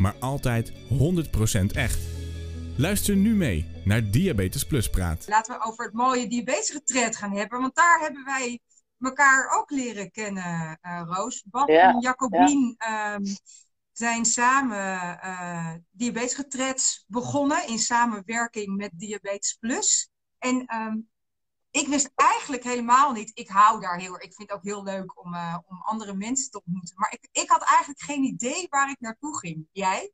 maar altijd 100% echt. Luister nu mee naar Diabetes Plus Praat. Laten we over het mooie diabetesretreat gaan hebben, want daar hebben wij elkaar ook leren kennen, uh, Roos. Ja, en Jacobien ehm, zijn samen uh, diabetesretreats begonnen in samenwerking met Diabetes Plus. En ehm, ik wist eigenlijk helemaal niet, ik hou daar heel ik vind het ook heel leuk om, uh, om andere mensen te ontmoeten. Maar ik, ik had eigenlijk geen idee waar ik naartoe ging. Jij?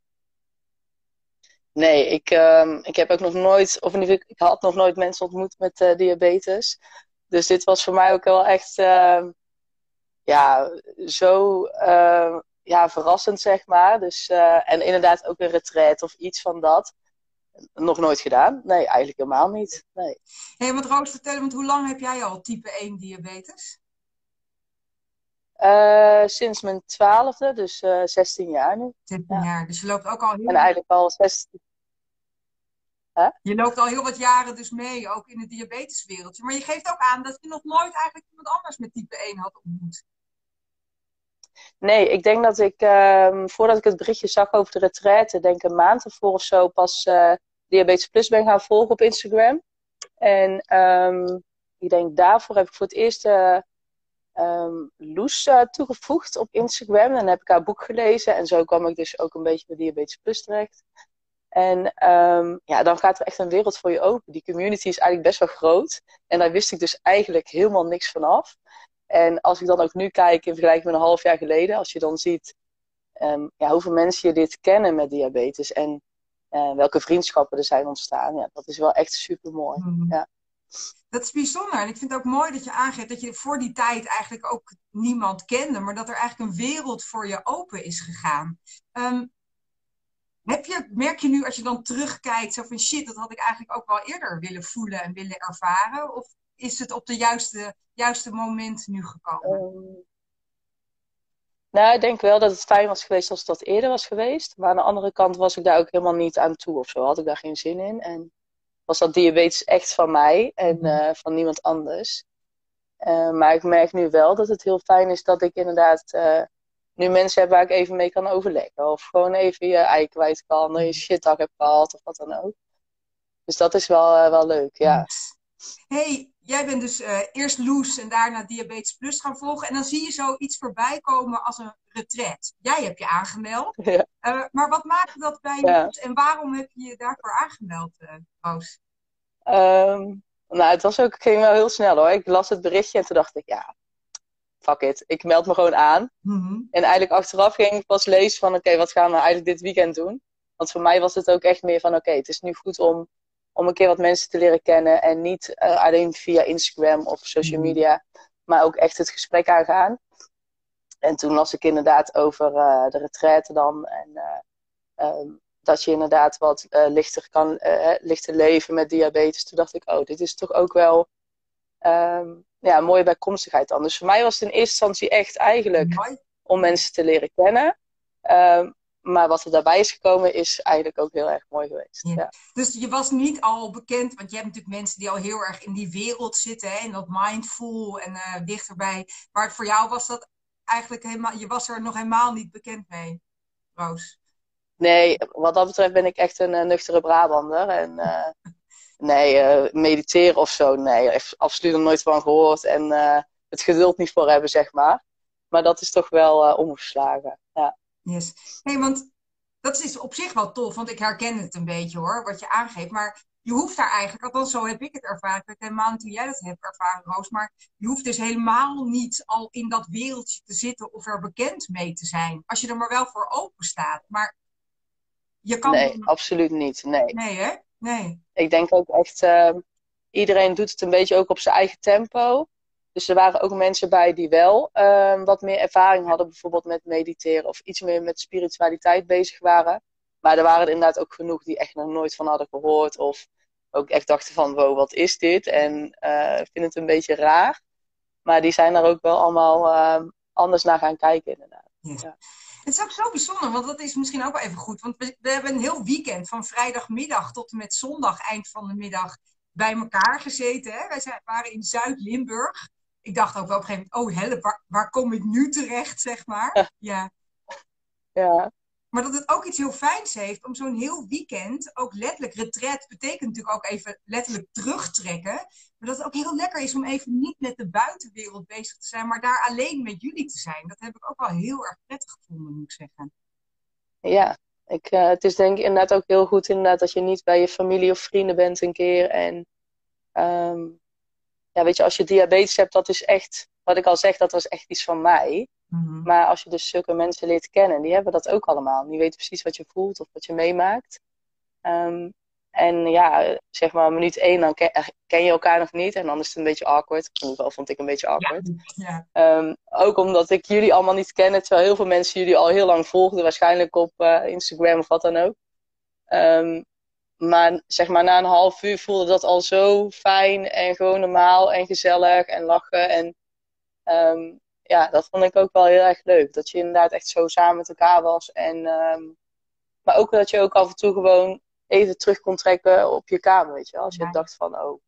Nee, ik, ehm, ik heb ook nog nooit, of geval, ik had nog nooit mensen ontmoet met eh, diabetes. Dus dit was voor mij ook wel echt, ehm, ja, zo ehm, ja, verrassend, zeg maar. Dus, eh, en inderdaad ook een retreat of iets van dat. Nog nooit gedaan? Nee, eigenlijk helemaal niet. Nee. Hey, want Roos, vertel, want hoe lang heb jij al type 1 diabetes? Eh, sinds mijn twaalfde, dus eh 16 jaar nu. 16 Ja. jaar, dus je loopt ook al heel, En eigenlijk al 16. je loopt al heel wat jaren dus mee, ook in het diabeteswereldje. Maar je geeft ook aan dat je nog nooit eigenlijk iemand anders met type 1 had ontmoet. Nee, ik denk dat ik, ehm, voordat ik het berichtje zag over de retraite, denk een maand ervoor of zo, pas eh, Diabetes Plus ben gaan volgen op Instagram. En ehm, ik denk daarvoor heb ik voor het eerst eh, ehm, Loes eh, toegevoegd op Instagram. En dan heb ik haar boek gelezen en zo kwam ik dus ook een beetje bij Diabetes Plus terecht. En ehm, ja, dan gaat er echt een wereld voor je open. Die community is eigenlijk best wel groot. En daar wist ik dus eigenlijk helemaal niks van af. En als ik dan ook nu kijk in vergelijking met een half jaar geleden, als je dan ziet ja, hoeveel mensen je dit kennen met diabetes en eh, welke vriendschappen er zijn ontstaan, ja, dat is wel echt super mooi. Mhm. Ja. Dat is bijzonder. En ik vind het ook mooi dat je aangeeft dat je voor die tijd eigenlijk ook niemand kende, maar dat er eigenlijk een wereld voor je open is gegaan. Ehm, heb je, merk je nu als je dan terugkijkt, zo van shit, dat had ik eigenlijk ook wel eerder willen voelen en willen ervaren? Of is het op de juiste, juiste moment nu gekomen? Ehm, nou, ik denk wel dat het fijn was geweest als dat eerder was geweest. Maar aan de andere kant was ik daar ook helemaal niet aan toe of zo. Had ik daar geen zin in. En was dat diabetes echt van mij en eh, van niemand anders. Eh, maar ik merk nu wel dat het heel fijn is dat ik inderdaad eh, nu mensen heb waar ik even mee kan overleggen. Of gewoon even je ei kwijt kan, dat je shitdag hebt gehad of wat dan ook. Dus dat is wel, wel leuk, ja. hey, jij bent dus eh, eerst Loes en daarna Diabetes Plus gaan volgen. En dan zie je zoiets voorbij komen als een retreat. Jij hebt je aangemeld. Ja. Eh, maar wat maakte dat bij je Ja. en waarom heb je je daarvoor aangemeld, Roos? Ehm, nou, het was ook, ging wel heel snel hoor. Ik las het berichtje en toen dacht ik, ja, fuck it. Ik meld me gewoon aan. Mhm. En eigenlijk achteraf ging ik pas lezen van, oké, wat gaan we eigenlijk dit weekend doen? Want voor mij was het ook echt meer van, oké, het is nu goed om, om een keer wat mensen te leren kennen. En niet eh, alleen via Instagram of social Mhm. media, maar ook echt het gesprek aangaan. En toen las ik inderdaad over eh, de retraite dan. En eh, ehm, dat je inderdaad wat lichter kan lichter leven met diabetes. Toen dacht ik, oh, dit is toch ook wel ehm, ja, een mooie bijkomstigheid dan. Dus voor mij was het in eerste instantie echt eigenlijk om mensen te leren kennen. Ehm, maar wat er daarbij is gekomen is eigenlijk ook heel erg mooi geweest. Ja. Ja. Dus je was niet al bekend, want je hebt natuurlijk mensen die al heel erg in die wereld zitten, hè, in dat mindful en eh, dichterbij. Maar voor jou was dat eigenlijk helemaal, je was er nog helemaal niet bekend mee, Roos. Nee, wat dat betreft ben ik echt een eh, nuchtere Brabander. En eh, nee, mediteren of zo, nee, echt absoluut nog nooit van gehoord. En het geduld niet voor hebben, zeg maar. Maar dat is toch wel omgeslagen. Ja. Yes. Nee, want dat is op zich wel tof, want ik herken het een beetje hoor, wat je aangeeft. Maar je hoeft daar eigenlijk, althans zo heb ik het ervaren, ik weet helemaal niet hoe jij dat hebt ervaren, Roos, maar je hoeft dus helemaal niet al in dat wereldje te zitten of er bekend mee te zijn. Als je er maar wel voor open staat. Maar je kan. Nee, absoluut niet. Nee. Nee, hè? Nee. Ik denk ook echt, eh, iedereen doet het een beetje ook op zijn eigen tempo. Dus er waren ook mensen bij die wel eh, wat meer ervaring hadden, bijvoorbeeld met mediteren of iets meer met spiritualiteit bezig waren. Maar er waren inderdaad ook genoeg die echt nog nooit van hadden gehoord. Of ook echt dachten van, wow, wat is dit? En uh, vinden het een beetje raar. Maar die zijn er ook wel allemaal uh, anders naar gaan kijken, inderdaad. Ja. Het is ook zo bijzonder, want dat is misschien ook wel even goed. Want we, we, hebben een heel weekend van vrijdagmiddag tot en met zondag eind van de middag bij elkaar gezeten. Hè? Wij zijn, waren in Zuid-Limburg. Ik dacht ook wel op een gegeven moment, oh help, waar, waar kom ik nu terecht, zeg maar. Ja. ja. Maar dat het ook iets heel fijns heeft om zo'n heel weekend, ook letterlijk, retret betekent natuurlijk ook even letterlijk terugtrekken. Maar dat het ook heel lekker is om even niet met de buitenwereld bezig te zijn, maar daar alleen met jullie te zijn. Dat heb ik ook wel heel erg prettig gevonden, moet ik zeggen. Ja, ik, uh, het is denk ik inderdaad ook heel goed inderdaad dat je niet bij je familie of vrienden bent een keer. En um, ja, weet je, als je diabetes hebt, dat is echt, wat ik al zeg, dat was echt iets van mij. Mhm. Maar als je dus zulke mensen leert kennen, die hebben dat ook allemaal. Die weten precies wat je voelt of wat je meemaakt. Um, en ja, zeg maar minuut één, dan ken, ken, je elkaar nog niet. En dan is het een beetje awkward. In ieder geval vond ik een beetje awkward. Ja, ja. Um, ook omdat ik jullie allemaal niet ken. Terwijl heel veel mensen jullie al heel lang volgden. Waarschijnlijk op uh, Instagram of wat dan ook. Um, maar zeg maar na een half uur voelde dat al zo fijn. En gewoon normaal en gezellig en lachen. En um, ja, dat vond ik ook wel heel erg leuk. Dat je inderdaad echt zo samen met elkaar was. En, um, maar ook dat je ook af en toe gewoon even terug kon trekken op je kamer, weet je. Als je dacht van, oh,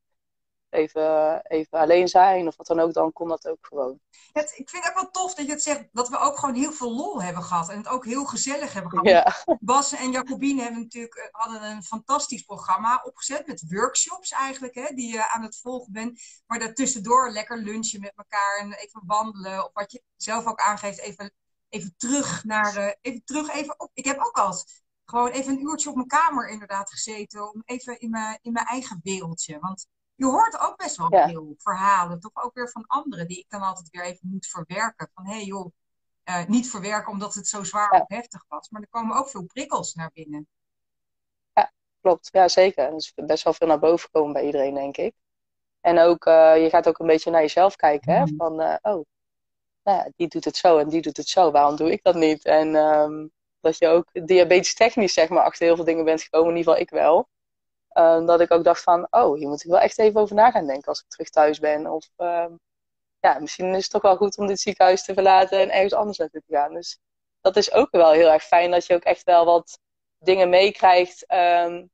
even, even alleen zijn of wat dan ook, dan kon dat ook gewoon. Het, ik vind het ook wel tof dat je het zegt, dat we ook gewoon heel veel lol hebben gehad. En het ook heel gezellig hebben gehad. Ja. Bas en Jacobine hebben natuurlijk, eh, hadden een fantastisch programma opgezet met workshops eigenlijk, hè, die je aan het volgen bent. Maar daartussendoor lekker lunchen met elkaar en even wandelen. Of wat je zelf ook aangeeft, even, even terug naar, uh, even terug, even op. Ik heb ook al gewoon even een uurtje op mijn kamer inderdaad gezeten. Om even in mijn, in mijn eigen wereldje. Want je hoort ook best wel veel verhalen, toch ook weer van anderen, die ik dan altijd weer even moet verwerken. Van hé hey joh, uh, niet verwerken omdat het zo zwaar of heftig was, maar er komen ook veel prikkels naar binnen. Ja, klopt. Ja, zeker. Er is best wel veel naar boven komen bij iedereen, denk ik. En ook, uh, je gaat ook een beetje naar jezelf kijken, hè? Mm. Van, uh, oh, nou ja, die doet het zo en die doet het zo, waarom doe ik dat niet? En um, dat je ook diabetes technisch, zeg maar, achter heel veel dingen bent gekomen, in ieder geval ik wel. Uh, dat ik ook dacht van, oh, hier moet ik wel echt even over na gaan denken als ik terug thuis ben. Of uh, ja, misschien is het toch wel goed om dit ziekenhuis te verlaten en ergens anders naartoe te gaan. Dus dat is ook wel heel erg fijn dat je ook echt wel wat dingen meekrijgt um,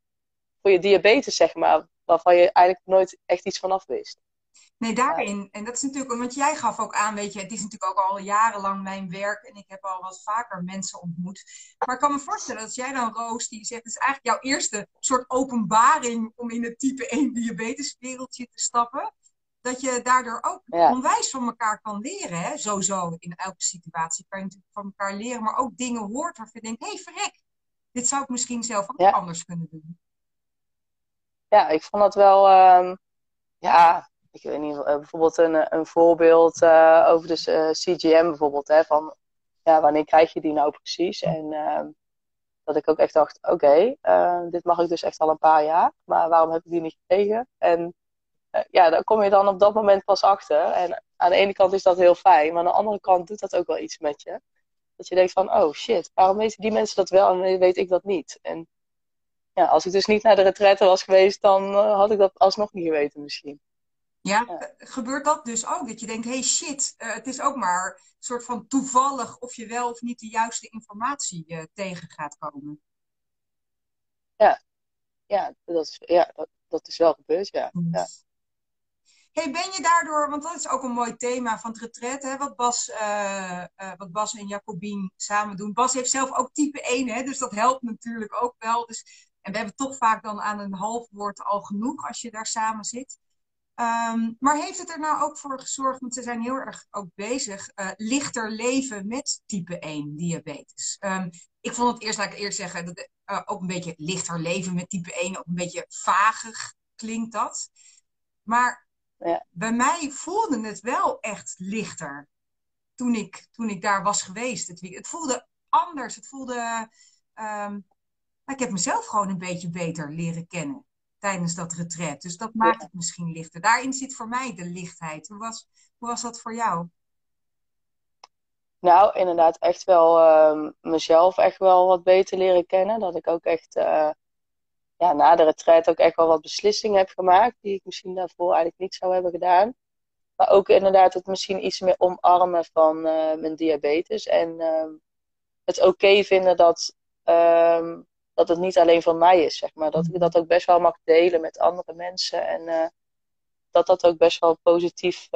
voor je diabetes, zeg maar. Waarvan je eigenlijk nooit echt iets vanaf wist. Nee, daarin. En dat is natuurlijk, want jij gaf ook aan, weet je, het is natuurlijk ook al jarenlang mijn werk en ik heb al wat vaker mensen ontmoet. Maar ik kan me voorstellen dat jij dan, Roos, die zegt, het is eigenlijk jouw eerste soort openbaring om in het type 1 diabeteswereldje te stappen. Dat je daardoor ook onwijs van elkaar kan leren. Hè? Sowieso, in elke situatie kan je natuurlijk van elkaar leren, maar ook dingen hoort waarvan je denkt, hé, hey, verrek, dit zou ik misschien zelf ook anders kunnen doen. Ja, ik vond dat wel, um, ja, ik weet niet, eh, bijvoorbeeld een, eh, een voorbeeld uh, over de uh, CGM bijvoorbeeld. Hè, van ja, wanneer krijg je die nou precies? En uh, dat ik ook echt dacht, oké, dit mag ik dus echt al een paar jaar. Maar waarom heb ik die niet gekregen? En ja, daar kom je dan op dat moment pas achter. En aan de ene kant is dat heel fijn. Maar aan de andere kant doet dat ook wel iets met je. Dat je denkt van, oh shit, waarom weten die mensen dat wel en weet ik dat niet? En ja, als ik dus niet naar de retraite was geweest, dan had ik dat alsnog niet geweten misschien. Ja, eh, gebeurt dat dus ook? Dat je denkt, hey shit, uh, het is ook maar een soort van toevallig of je wel of niet de juiste informatie uh, tegen gaat komen. Ja, ja, dat, is, ja dat, dat is wel gebeurd, ja. ja. Hey, ben je daardoor, want dat is ook een mooi thema van het retret, hè, wat, Bas, uh, wat Bas en Jacobien samen doen. Bas heeft zelf ook type 1, hè, dus dat helpt natuurlijk ook wel. Dus, en we hebben toch vaak dan aan een half woord al genoeg als je daar samen zit. Um, maar heeft het er nou ook voor gezorgd, want ze zijn heel erg ook bezig, uh, lichter leven met type 1 diabetes? Um, ik vond het eerst, laat ik eerst zeggen, dat, uh, ook een beetje lichter leven met type 1, ook een beetje vagig klinkt dat. Maar ja. bij mij voelde het wel echt lichter toen ik, toen ik daar was geweest. Het, het voelde anders, het voelde. Um, ik heb mezelf gewoon een beetje beter leren kennen tijdens dat retret. Dus dat maakt het misschien lichter. Daarin zit voor mij de lichtheid. Hoe was, hoe was dat voor jou? Nou, inderdaad, echt wel ehm, mezelf echt wel wat beter leren kennen. Dat ik ook echt uh, ja, na de retreat ook echt wel wat beslissingen heb gemaakt. Die ik misschien daarvoor eigenlijk niet zou hebben gedaan. Maar ook inderdaad het misschien iets meer omarmen van uh, mijn diabetes. En uh, het oké vinden dat, um, dat het niet alleen van mij is, zeg maar. Dat ik dat ook best wel mag delen met andere mensen. En uh, dat dat ook best wel positief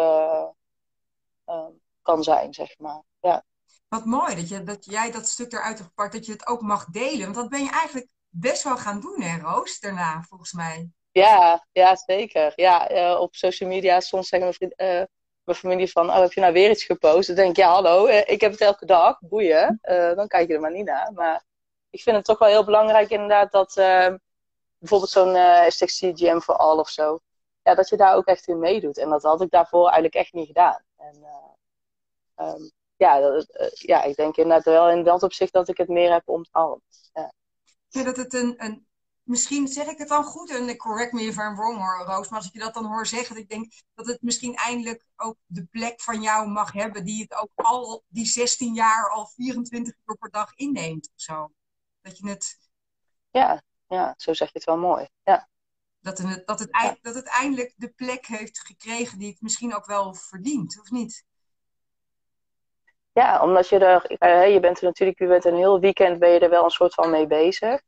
kan zijn, zeg maar. Ja. Wat mooi dat, je, dat jij dat stuk eruit hebt gepakt, dat je het ook mag delen. Want dat ben je eigenlijk best wel gaan doen, hè, Roos, daarna, volgens mij. Ja, ja zeker. Ja, uh, op social media soms zeggen mijn, vriend, mijn familie van, oh, heb je nou weer iets gepost? Dan denk ik, ja, hallo, ik heb het elke dag, boeien. dan kijk je er maar niet naar. Maar ik vind het toch wel heel belangrijk inderdaad dat bijvoorbeeld zo'n uh, STXC for All of zo, ja, dat je daar ook echt in meedoet. En dat had ik daarvoor eigenlijk echt niet gedaan. En, um, ja, dat, ja, ik denk inderdaad wel in dat opzicht dat ik het meer heb omarmd. Ja. ja, dat het een, een misschien zeg ik het dan goed, en correct me if I'm wrong hoor, Roos, maar als ik je dat dan hoor zeggen, dat ik denk dat het misschien eindelijk ook de plek van jou mag hebben, die het ook al die 16 jaar al 24 uur per dag inneemt of zo. Dat je het. Ja, ja, zo zeg je het wel mooi. Ja. Dat het, dat, het, ja. dat het eindelijk de plek heeft gekregen die het misschien ook wel verdient, of niet? Ja, omdat je er, je bent er natuurlijk, je bent een heel weekend ben je er wel een soort van mee bezig.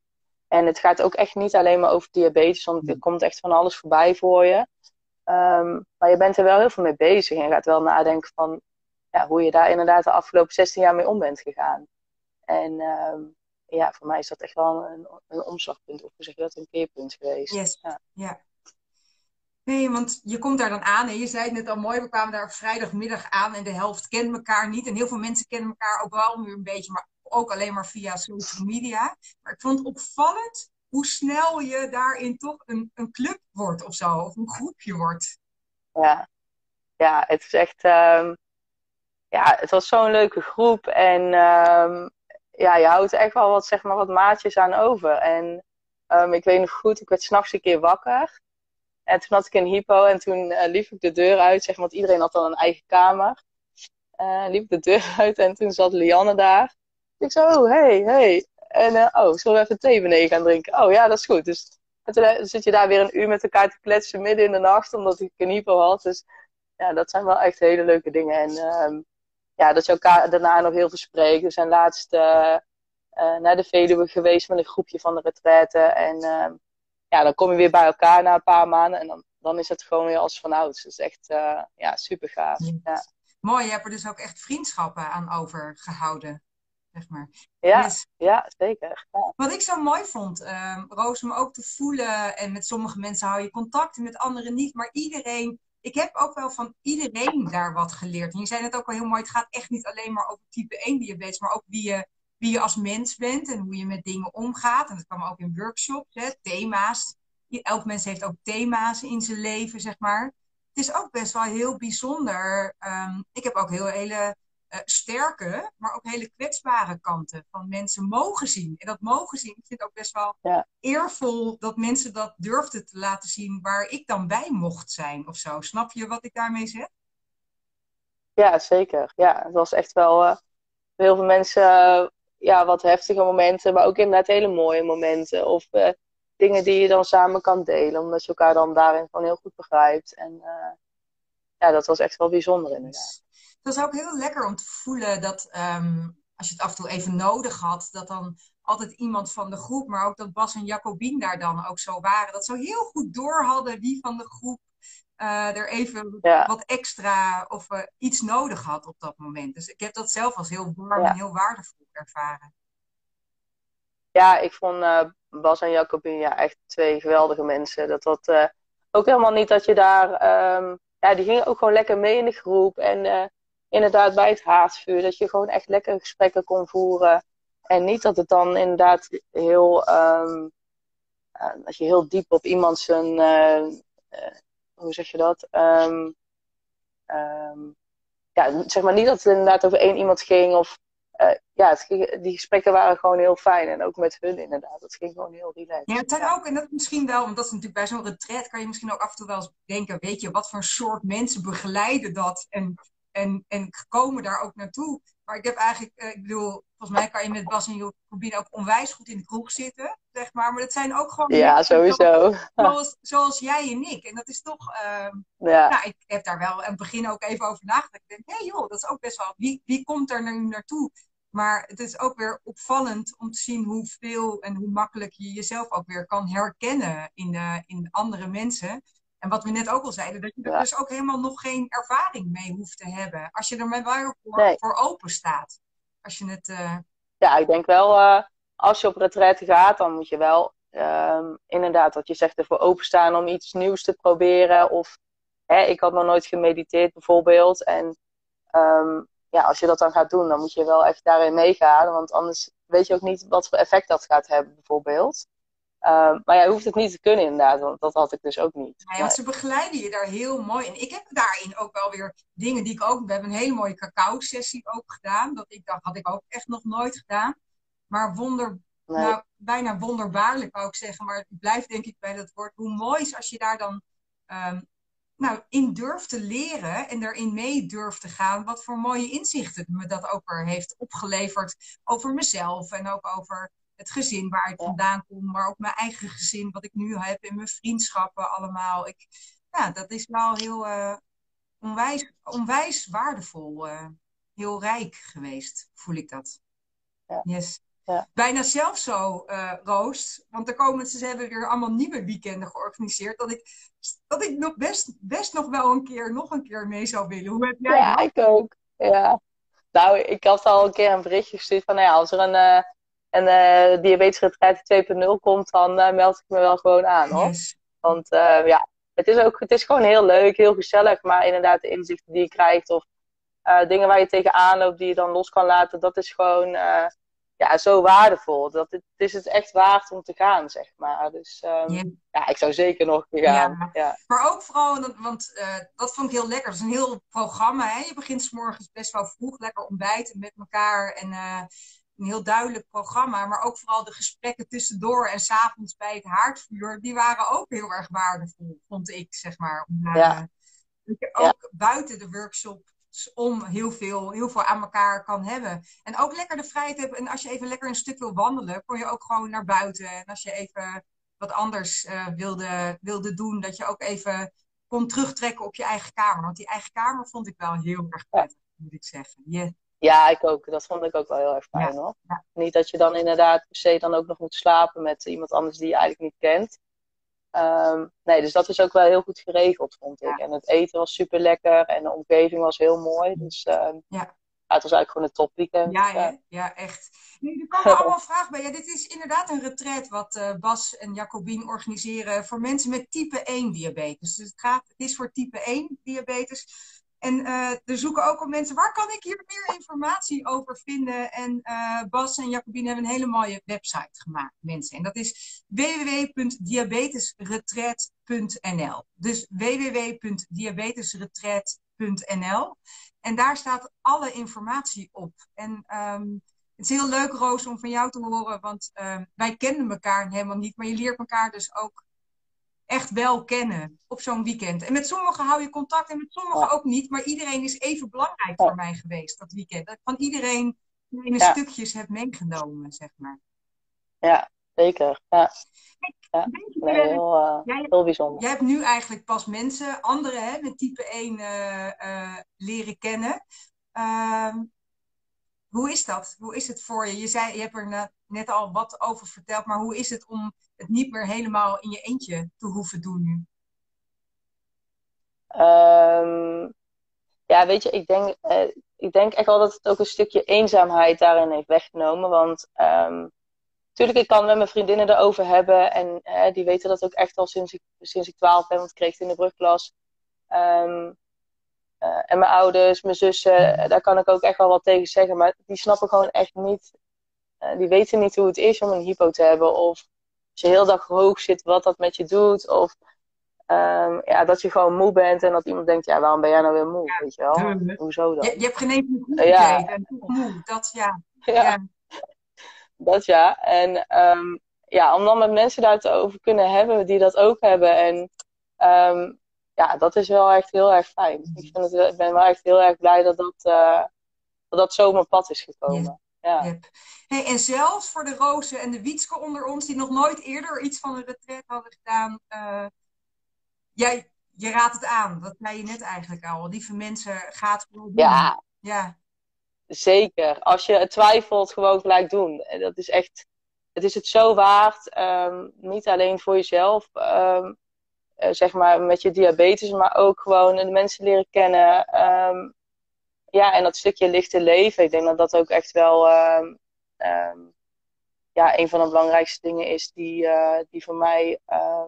En het gaat ook echt niet alleen maar over diabetes, want er komt echt van alles voorbij voor je. Um, maar je bent er wel heel veel mee bezig en je gaat wel nadenken van ja, hoe je daar inderdaad de afgelopen 16 jaar mee om bent gegaan. En um, ja, voor mij is dat echt wel een, een omslagpunt, of hoe zeg je dat, een keerpunt geweest. Yes. Ja. ja. Nee, want je komt daar dan aan en je zei het net al mooi, we kwamen daar vrijdagmiddag aan en de helft kent elkaar niet. En heel veel mensen kennen elkaar ook wel nu een beetje, maar ook alleen maar via social media. Maar ik vond het opvallend hoe snel je daarin toch een, een club wordt of zo, of een groepje wordt. Ja, ja het is echt. Um, ja, het was zo'n leuke groep en um, ja, je houdt echt wel wat, zeg maar, wat maatjes aan over. En um, ik weet nog goed, ik werd s'nachts een keer wakker. En toen had ik een hypo en toen uh, liep ik de deur uit, zeg maar, want iedereen had dan een eigen kamer. Uh, liep de deur uit en toen zat Lianne daar. Ik zo, oh, hey, hey. En uh, oh, zullen we even thee beneden gaan drinken? Oh ja, dat is goed. Dus en toen zit je daar weer een uur met elkaar te kletsen midden in de nacht, omdat ik een hypo had. Dus ja, dat zijn wel echt hele leuke dingen. En uh, ja, dat je elkaar daarna nog heel veel spreekt. We zijn laatst uh, naar de Veluwe geweest met een groepje van de retraite. En ehm, ja, dan kom je weer bij elkaar na een paar maanden. En dan, dan is het gewoon weer als van ouds. Dus echt ja, super gaaf. Ja. Mooi, je hebt er dus ook echt vriendschappen aan overgehouden zeg maar. Ja, yes. ja zeker. Wat ik zo mooi vond, um, Roos, om ook te voelen, en met sommige mensen hou je contact, en met anderen niet, maar iedereen, ik heb ook wel van iedereen daar wat geleerd. En je zei het ook al heel mooi, het gaat echt niet alleen maar over type 1 diabetes, maar ook wie je, wie je als mens bent en hoe je met dingen omgaat. En dat kwam ook in workshops, hè, thema's. Elk mens heeft ook thema's in zijn leven, zeg maar. Het is ook best wel heel bijzonder. Um, ik heb ook heel hele uh, sterke, maar ook hele kwetsbare kanten van mensen mogen zien. En dat mogen zien, ik vind het ook best wel ja. eervol dat mensen dat durfden te laten zien waar ik dan bij mocht zijn of zo. Snap je wat ik daarmee zeg? Ja, zeker. Ja, het was echt wel uh, heel veel mensen, uh, ja, wat heftige momenten, maar ook inderdaad hele mooie momenten. Of dingen die je dan samen kan delen, omdat je elkaar dan daarin gewoon heel goed begrijpt. En ja, dat was echt wel bijzonder inderdaad het was ook heel lekker om te voelen dat um, als je het af en toe even nodig had, dat dan altijd iemand van de groep, maar ook dat Bas en Jacobien daar dan ook zo waren. Dat ze heel goed door hadden wie van de groep uh, er even ja. wat extra of uh, iets nodig had op dat moment. Dus ik heb dat zelf als heel warm ja. en heel waardevol ervaren. Ja, ik vond uh, Bas en Jacobien ja, echt twee geweldige mensen. Dat dat ook helemaal niet dat je daar. Um, ja, die gingen ook gewoon lekker mee in de groep. En inderdaad bij het haardvuur. Dat je gewoon echt lekker gesprekken kon voeren. En niet dat het dan inderdaad heel. Um, uh, dat je heel diep op iemand zijn. Uh, uh, hoe zeg je dat? Um, um, ja, zeg maar niet dat het inderdaad over één iemand ging. Of ja, het die gesprekken waren gewoon heel fijn. En ook met hun inderdaad. Dat ging gewoon heel relaxed. Ja, het zijn ook, en dat misschien wel, want dat is natuurlijk bij zo'n retreat, kan je misschien ook af en toe wel eens denken, weet je, wat voor soort mensen begeleiden dat? En en, en komen daar ook naartoe. Maar ik heb eigenlijk, eh, ik bedoel, volgens mij kan je met Bas en Jacobine ook onwijs goed in de kroeg zitten, zeg maar. Maar dat zijn ook gewoon... Ja, sowieso. Zoals, zoals jij en ik. En dat is toch... Uh, ja. Nou, ik heb daar wel aan het begin ook even over nagedacht. Ik denk, hé hey joh, dat is ook best wel... Wie, wie komt er nu naartoe? Maar het is ook weer opvallend om te zien hoeveel en hoe makkelijk je jezelf ook weer kan herkennen in, uh, in andere mensen. En wat we net ook al zeiden, dat je er dus ook helemaal nog geen ervaring mee hoeft te hebben. Als je er maar voor, voor open staat. Als je het, uh... Ja, ik denk wel, uh, als je op retraite gaat, dan moet je wel um, inderdaad, wat je zegt, ervoor openstaan om iets nieuws te proberen. Of hè, ik had nog nooit gemediteerd bijvoorbeeld. En um, ja, als je dat dan gaat doen, dan moet je wel echt daarin meegaan. Want anders weet je ook niet wat voor effect dat gaat hebben, bijvoorbeeld. Um, maar ja, je hoeft het niet te kunnen inderdaad, want dat had ik dus ook niet. Ja, want ze begeleiden je daar heel mooi in. Ik heb daarin ook wel weer dingen die ik ook... We hebben een hele mooie cacao-sessie ook gedaan. Dat ik dacht, had ik ook echt nog nooit gedaan. Maar wonder, nou, bijna wonderbaarlijk wou ik zeggen. Maar ik blijf denk ik bij dat woord. Hoe mooi is als je daar dan um, nou, in durft te leren en erin mee durft te gaan. Wat voor mooie inzichten me dat ook weer heeft opgeleverd over mezelf en ook over het gezin waar ik vandaan kom, maar ook mijn eigen gezin, wat ik nu heb in mijn vriendschappen allemaal. Ik, ja, dat is wel heel uh, onwijs, onwijs waardevol, uh, heel rijk geweest, voel ik dat. Ja. Yes. Ja. Bijna zelf zo, uh, Roos. Want er komen ze hebben weer allemaal nieuwe weekenden georganiseerd. Dat ik, dat ik nog best, best nog wel een keer, nog een keer mee zou willen. Hoe heb jij Ja, ik ook. Ja. Nou, ik had al een keer een berichtje gestuurd van, nou ja, als er een, een uh, diabetesretreat 2.0 komt, dan meld ik me wel gewoon aan, hoor. Yes. Want ja, het is ook, het is gewoon heel leuk, heel gezellig. Maar inderdaad, de inzichten die je krijgt of dingen waar je tegenaan loopt die je dan los kan laten, dat is gewoon ja, zo waardevol. Dat het, het, is het echt waard om te gaan, zeg maar. Dus um, ja. ik zou zeker nog gaan. Ja. Maar ook vooral, want uh, dat vond ik heel lekker. Het is een heel programma. Hè? Je begint s morgens best wel vroeg, lekker ontbijten met elkaar. En uh, een heel duidelijk programma. Maar ook vooral de gesprekken tussendoor en s'avonds bij het haardvuur. Die waren ook heel erg waardevol, vond ik, zeg maar. Om, uh, ja. ook buiten de workshop om heel veel, heel veel aan elkaar kan hebben. En ook lekker de vrijheid hebben. En als je even lekker een stuk wil wandelen, kon je ook gewoon naar buiten. En als je even wat anders uh, wilde, wilde doen, dat je ook even kon terugtrekken op je eigen kamer. Want die eigen kamer vond ik wel heel erg prettig, moet ik zeggen. Yeah. Ja, ik ook. Dat vond ik ook wel heel erg fijn hoor. Ja. Niet dat je dan inderdaad per se dan ook nog moet slapen met iemand anders die je eigenlijk niet kent. Um, nee, dus dat is ook wel heel goed geregeld, vond ik. En het eten was super lekker en de omgeving was heel mooi. Dus um, ja. het was eigenlijk gewoon een topweekend. Ja, ja, ja echt. Nu, er komen allemaal vragen bij. Ja, dit is inderdaad een retreat wat uh, Bas en Jacobien organiseren voor mensen met type 1 diabetes. Dus het, gaat, het is voor type 1 diabetes. En uh, er zoeken ook al mensen, waar kan ik hier meer informatie over vinden? En uh, Bas en Jacobine hebben een hele mooie website gemaakt, mensen. En dat is www.diabetesretreat.nl. Dus www.diabetesretreat.nl. En daar staat alle informatie op. En um, het is heel leuk, Roos, om van jou te horen, want um, wij kenden elkaar helemaal niet, maar je leert elkaar dus ook echt wel kennen op zo'n weekend. En met sommigen hou je contact en met sommigen ook niet. Maar iedereen is even belangrijk voor mij geweest dat weekend. Dat ik van iedereen ja. stukjes heb meegenomen, zeg maar. Ja, zeker. Ja. Ja, nee, heel, uh, jij, heel bijzonder. Jij hebt nu eigenlijk pas mensen, anderen hè, met type 1 uh, uh, leren kennen. Hoe is dat? Hoe is het voor je? Je, zei, je hebt er net al wat over verteld, maar hoe is het om het niet meer helemaal in je eentje te hoeven doen nu? Um, ja, weet je, ik denk, uh, ik denk echt wel dat het ook een stukje eenzaamheid daarin heeft weggenomen. Want natuurlijk, ik kan met mijn vriendinnen erover hebben. En uh, die weten dat ook echt al sinds ik, sinds ik 12 ben, want ik kreeg het in de brugklas. Um, uh, en mijn ouders, mijn zussen, daar kan ik ook echt wel wat tegen zeggen. Maar die snappen gewoon echt niet. Uh, die weten niet hoe het is om een hypo te hebben. Of als je heel dag hoog zit, wat dat met je doet. Of um, ja, dat je gewoon moe bent en dat iemand denkt, ja, waarom ben jij nou weer moe? Ja, weet je wel? Hoezo dan? Je, je hebt geen enkele ja. moe. Dat ja. ja. ja. Dat ja. En um, ja, om dan met mensen daar te over kunnen hebben die dat ook hebben. En um, ja, dat is wel echt heel erg fijn. Ik, vind het, ik ben wel echt heel erg blij dat dat, uh, dat dat zo op mijn pad is gekomen. Ja. Yep. Hey, en zelfs voor de Rozen en de Wietske onder ons, die nog nooit eerder iets van een retreat hadden gedaan, uh, jij, je raadt het aan. Dat zei je net eigenlijk al. Lieve mensen, gaat gewoon doen. Ja. ja. Zeker. Als je twijfelt, gewoon gelijk doen. Dat is echt, het is het zo waard. Um, niet alleen voor jezelf, um, uh, zeg maar met je diabetes, maar ook gewoon de mensen leren kennen. Um, ja, en dat stukje lichte leven. Ik denk dat dat ook echt wel ja, een van de belangrijkste dingen is die, uh, die voor mij uh,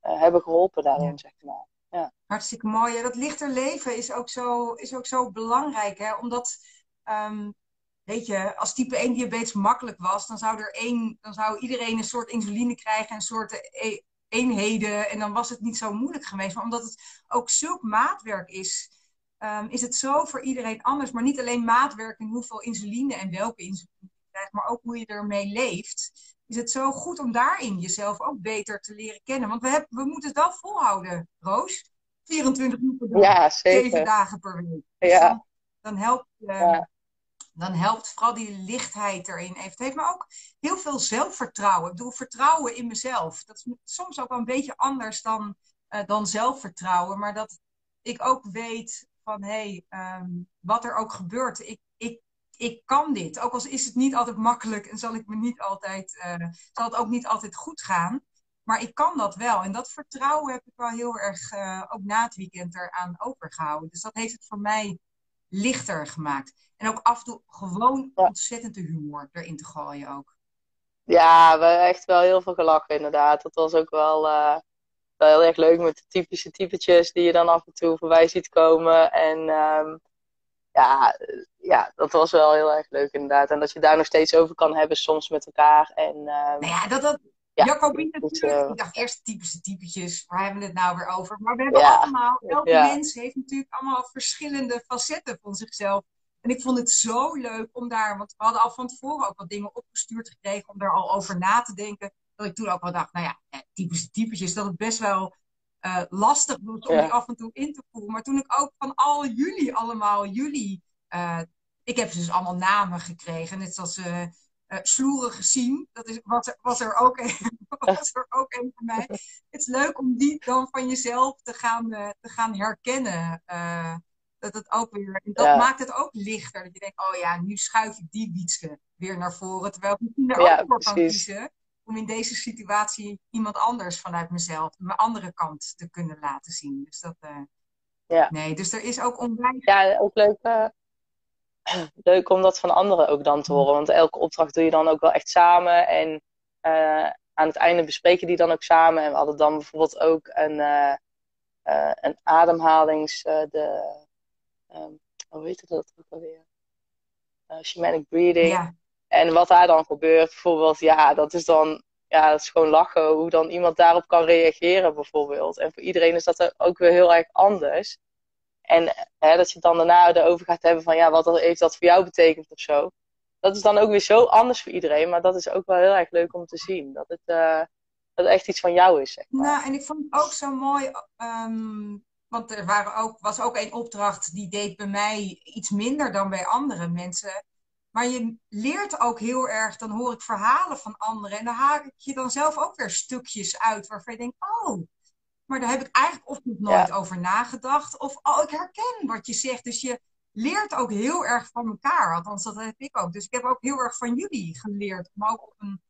hebben geholpen daarin, ja. zeg maar. Ja. Hartstikke mooi. Ja, dat lichter leven is ook zo, is ook zo belangrijk. Hè? Omdat, um, weet je, als type 1 diabetes makkelijk was, dan zou, er één, dan zou iedereen een soort insuline krijgen, een soort eenheden. En dan was het niet zo moeilijk geweest. Maar omdat het ook zulk maatwerk is, um, is het zo voor iedereen anders. Maar niet alleen maatwerk in hoeveel insuline en welke insuline je krijgt, maar ook hoe je ermee leeft is het zo goed om daarin jezelf ook beter te leren kennen. Want we, hebben, we moeten het wel volhouden, Roos. 24 uur per dag, ja, 7 dagen per week. Dus ja. dan, dan, helpt, uh, ja. Dan helpt vooral die lichtheid erin. Het heeft me ook heel veel zelfvertrouwen. Ik bedoel, vertrouwen in mezelf. Dat is soms ook wel een beetje anders dan, uh, dan zelfvertrouwen. Maar dat ik ook weet van, hé, hey, um, wat er ook gebeurt. Ik, ik ik kan dit. Ook al is het niet altijd makkelijk en zal ik me niet altijd, uh, zal het ook niet altijd goed gaan. Maar ik kan dat wel. En dat vertrouwen heb ik wel heel erg uh, ook na het weekend eraan overgehouden. Dus dat heeft het voor mij lichter gemaakt. En ook af en toe gewoon ontzettend de humor erin te gooien ook. Ja, we hebben echt wel heel veel gelachen inderdaad. Dat was ook wel, uh, wel heel erg leuk met de typische typetjes die je dan af en toe voorbij ziet komen. En um, ja, ja, dat was wel heel erg leuk inderdaad. En dat je daar nog steeds over kan hebben soms met elkaar. En, uh, nou ja, dat, dat, ja, Jacobine natuurlijk. Uh, ik dacht eerst typische typetjes, waar hebben we het nou weer over? Maar we hebben ja, allemaal, elke ja. mens heeft natuurlijk allemaal verschillende facetten van zichzelf. En ik vond het zo leuk om daar, want we hadden al van tevoren ook wat dingen opgestuurd gekregen om daar al over na te denken. Dat ik toen ook wel dacht, nou ja, typische typetjes, dat het best wel uh, lastig was om die af en toe in te voeren. Maar toen ik ook van al jullie allemaal, jullie, uh, ik heb dus allemaal namen gekregen. Net zoals uh, uh, Sloeren gezien, dat is, was, er, was, er ook een, was er ook een van mij. Het is leuk om die dan van jezelf te gaan, te gaan herkennen. dat het ook weer, dat ja. maakt het ook lichter. Dat je denkt, oh ja, nu schuif ik die wietske weer naar voren. Terwijl ik misschien er ook voor kan kiezen om in deze situatie iemand anders vanuit mezelf, mijn andere kant te kunnen laten zien. Dus dat, ja. nee, dus er is ook onwijs. Ja, ook leuk, leuk om dat van anderen ook dan te horen. Want elke opdracht doe je dan ook wel echt samen. En uh, aan het einde bespreken die dan ook samen. En we hadden dan bijvoorbeeld ook een, een ademhalings. de, um, hoe heet dat ook alweer? shamanic breathing. Ja. En wat daar dan gebeurt, bijvoorbeeld, ja, dat is dan, ja, dat is gewoon lachen hoe dan iemand daarop kan reageren, bijvoorbeeld. En voor iedereen is dat ook weer heel erg anders. En hè, dat je dan daarna erover gaat hebben van, ja, wat heeft dat voor jou betekend of zo. Dat is dan ook weer zo anders voor iedereen, maar dat is ook wel heel erg leuk om te zien. Dat het, uh, dat het echt iets van jou is, zeg maar. Nou, en ik vond het ook zo mooi, um, want er waren ook, was ook een opdracht die deed bij mij iets minder dan bij andere mensen. Maar je leert ook heel erg, dan hoor ik verhalen van anderen. En daar haak ik je dan zelf ook weer stukjes uit waarvan je denkt, oh, maar daar heb ik eigenlijk of nog nooit ja. over nagedacht. Of, oh, ik herken wat je zegt. Dus je leert ook heel erg van elkaar. Althans, dat heb ik ook. Dus ik heb ook heel erg van jullie geleerd. Maar ook op een,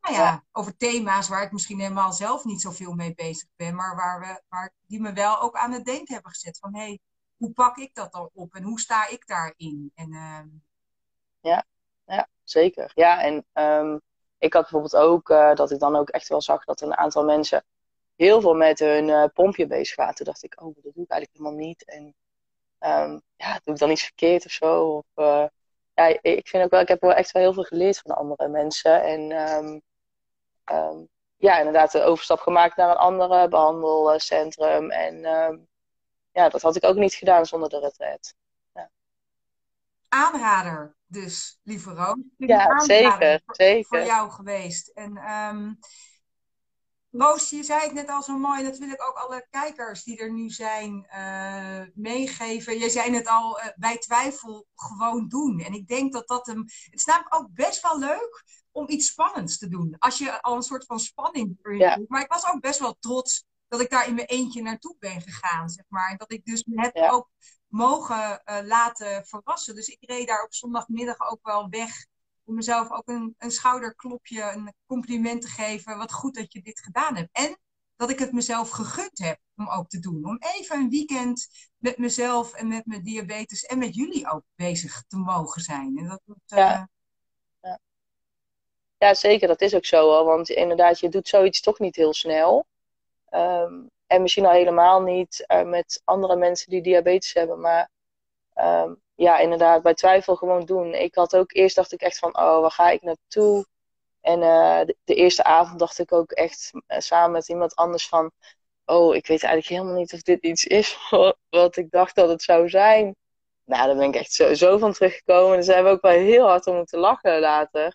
nou ja, ja, over thema's waar ik misschien helemaal zelf niet zoveel mee bezig ben. Maar waar we, waar, die me wel ook aan het denken hebben gezet. Van, hé, hey, hoe pak ik dat dan op? En hoe sta ik daarin? En... Uh, ja, ja zeker. Ja, en um, ik had bijvoorbeeld ook uh, dat ik dan ook echt wel zag dat een aantal mensen heel veel met hun uh, pompje bezig waren. Toen dacht ik, oh, dat doe ik eigenlijk helemaal niet. En um, ja, doe ik dan iets verkeerd of zo? Of, uh, ja, ik vind ook wel, ik heb wel echt wel heel veel geleerd van andere mensen. En um, um, ja, inderdaad de overstap gemaakt naar een andere behandelcentrum. En ja, dat had ik ook niet gedaan zonder de retreat. Ja. Aanrader dus, lieve Roos. Ja, zeker, voor, zeker. Voor jou geweest. En Roos, je zei het net al zo mooi, dat wil ik ook alle kijkers die er nu zijn uh, meegeven. Je zei het al, uh, bij twijfel gewoon doen. En ik denk dat dat hem. Het is namelijk ook best wel leuk om iets spannends te doen. Als je al een soort van spanning ja. Maar ik was ook best wel trots dat ik daar in mijn eentje naartoe ben gegaan, zeg maar. En dat ik dus me heb ja. ook mogen uh, laten verrassen. Dus ik reed daar op zondagmiddag ook wel weg om mezelf ook een, een schouderklopje, een compliment te geven. Wat goed dat je dit gedaan hebt. En dat ik het mezelf gegund heb om ook te doen. Om even een weekend met mezelf en met mijn diabetes en met jullie ook bezig te mogen zijn. En dat, dat ja. Ja. ja. zeker. Dat is ook zo. Hoor. Want inderdaad, je doet zoiets toch niet heel snel. Um, en misschien al helemaal niet uh, met andere mensen die diabetes hebben. Maar um, ja, inderdaad, bij twijfel gewoon doen. Ik had ook eerst dacht ik echt van, oh, waar ga ik naartoe? En uh, de, de, eerste avond dacht ik ook echt uh, samen met iemand anders van, oh, ik weet eigenlijk helemaal niet of dit iets is wat ik dacht dat het zou zijn. Nou, daar ben ik echt zo, zo van teruggekomen. En daar zijn we ook wel heel hard om moeten lachen later.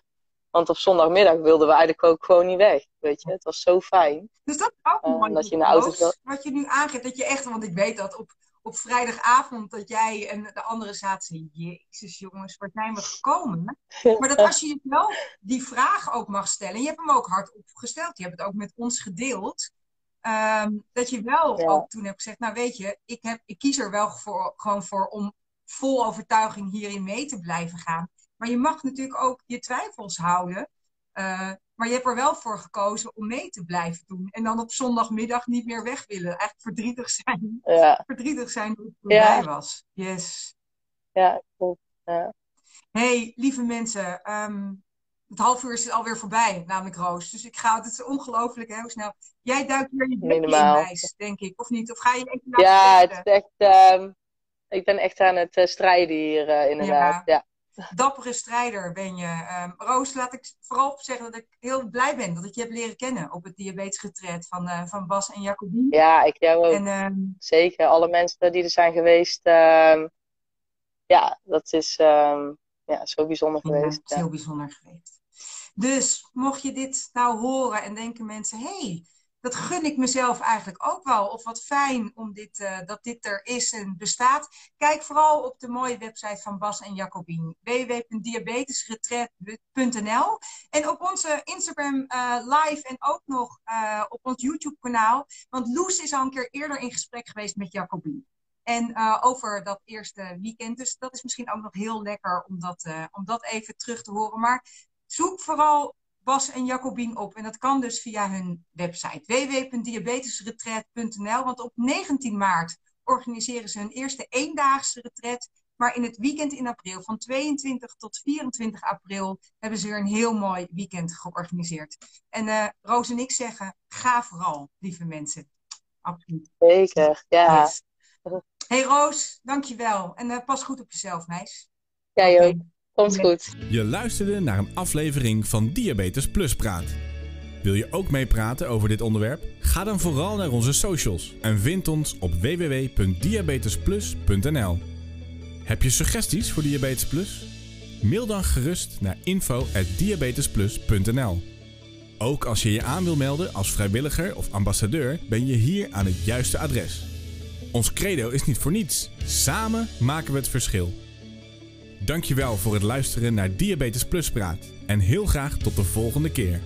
Want op zondagmiddag wilden we eigenlijk ook gewoon niet weg. Weet je, het was zo fijn. Dus dat is ook mooi. Uh, dat je in de auto Wat je nu aangeeft, dat je echt, want ik weet dat op op vrijdagavond dat jij en de andere zaten, jezus jongens, waar zijn we gekomen? Maar dat als je je wel die vraag ook mag stellen, je hebt hem ook hardop gesteld, je hebt het ook met ons gedeeld, um, dat je wel ja. ook toen hebt gezegd, nou weet je, ik, heb, ik kies er wel voor, gewoon voor om vol overtuiging hierin mee te blijven gaan. Maar je mag natuurlijk ook je twijfels houden. Uh, maar je hebt er wel voor gekozen om mee te blijven doen. En dan op zondagmiddag niet meer weg willen. Eigenlijk verdrietig zijn. Ja. Verdrietig zijn dat het voorbij ja. was. Yes. Ja, klopt. Ja. hey, lieve mensen. Um, het half uur is alweer voorbij, namelijk Roos. Dus ik ga, het is ongelooflijk hoe snel. Jij duikt weer je in ijs, denk ik, of niet? Of ga je echt Ja, het is echt... Um, ik ben echt aan het uh, strijden hier, uh, inderdaad. Ja. Dappere strijder ben je. Um, Roos, laat ik vooral zeggen dat ik heel blij ben dat ik je heb leren kennen op het diabetesgetret van, uh, van Bas en Jacobine. Ja, ik jou ook. En, um, Zeker, alle mensen die er zijn geweest. Um, ja, dat is ja, zo bijzonder ja, geweest. Ja, heel bijzonder geweest. Dus mocht je dit nou horen en denken mensen, hey, dat gun ik mezelf eigenlijk ook wel. Of wat fijn om dit, uh, dat dit er is en bestaat. Kijk vooral op de mooie website van Bas en Jacobien. www.diabetesretret.nl En op onze Instagram uh, live en ook nog uh, op ons YouTube kanaal. Want Loes is al een keer eerder in gesprek geweest met Jacobien. En over dat eerste weekend. Dus dat is misschien ook nog heel lekker om dat, om dat even terug te horen. Maar zoek vooral Bas en Jacobien op. En dat kan dus via hun website www.diabetesretreat.nl. Want op 19 maart organiseren ze hun eerste eendaagse retreat. Maar in het weekend in april, van 22 tot 24 april, hebben ze weer een heel mooi weekend georganiseerd. En uh, Roos en ik zeggen, ga vooral, lieve mensen. Absoluut. Zeker, ja. Yes. Hey Roos, dankjewel. En uh, pas goed op jezelf, meis. Jij ja, ook. Komt goed. Je luisterde naar een aflevering van Diabetes Plus Praat. Wil je ook meepraten over dit onderwerp? Ga dan vooral naar onze socials en vind ons op www.diabetesplus.nl. Heb je suggesties voor Diabetes Plus? Mail dan gerust naar info@diabetesplus.nl. Ook als je je aan wil melden als vrijwilliger of ambassadeur, ben je hier aan het juiste adres. Ons credo is niet voor niets. Samen maken we het verschil. Dankjewel voor het luisteren naar Diabetes Plus Praat en heel graag tot de volgende keer.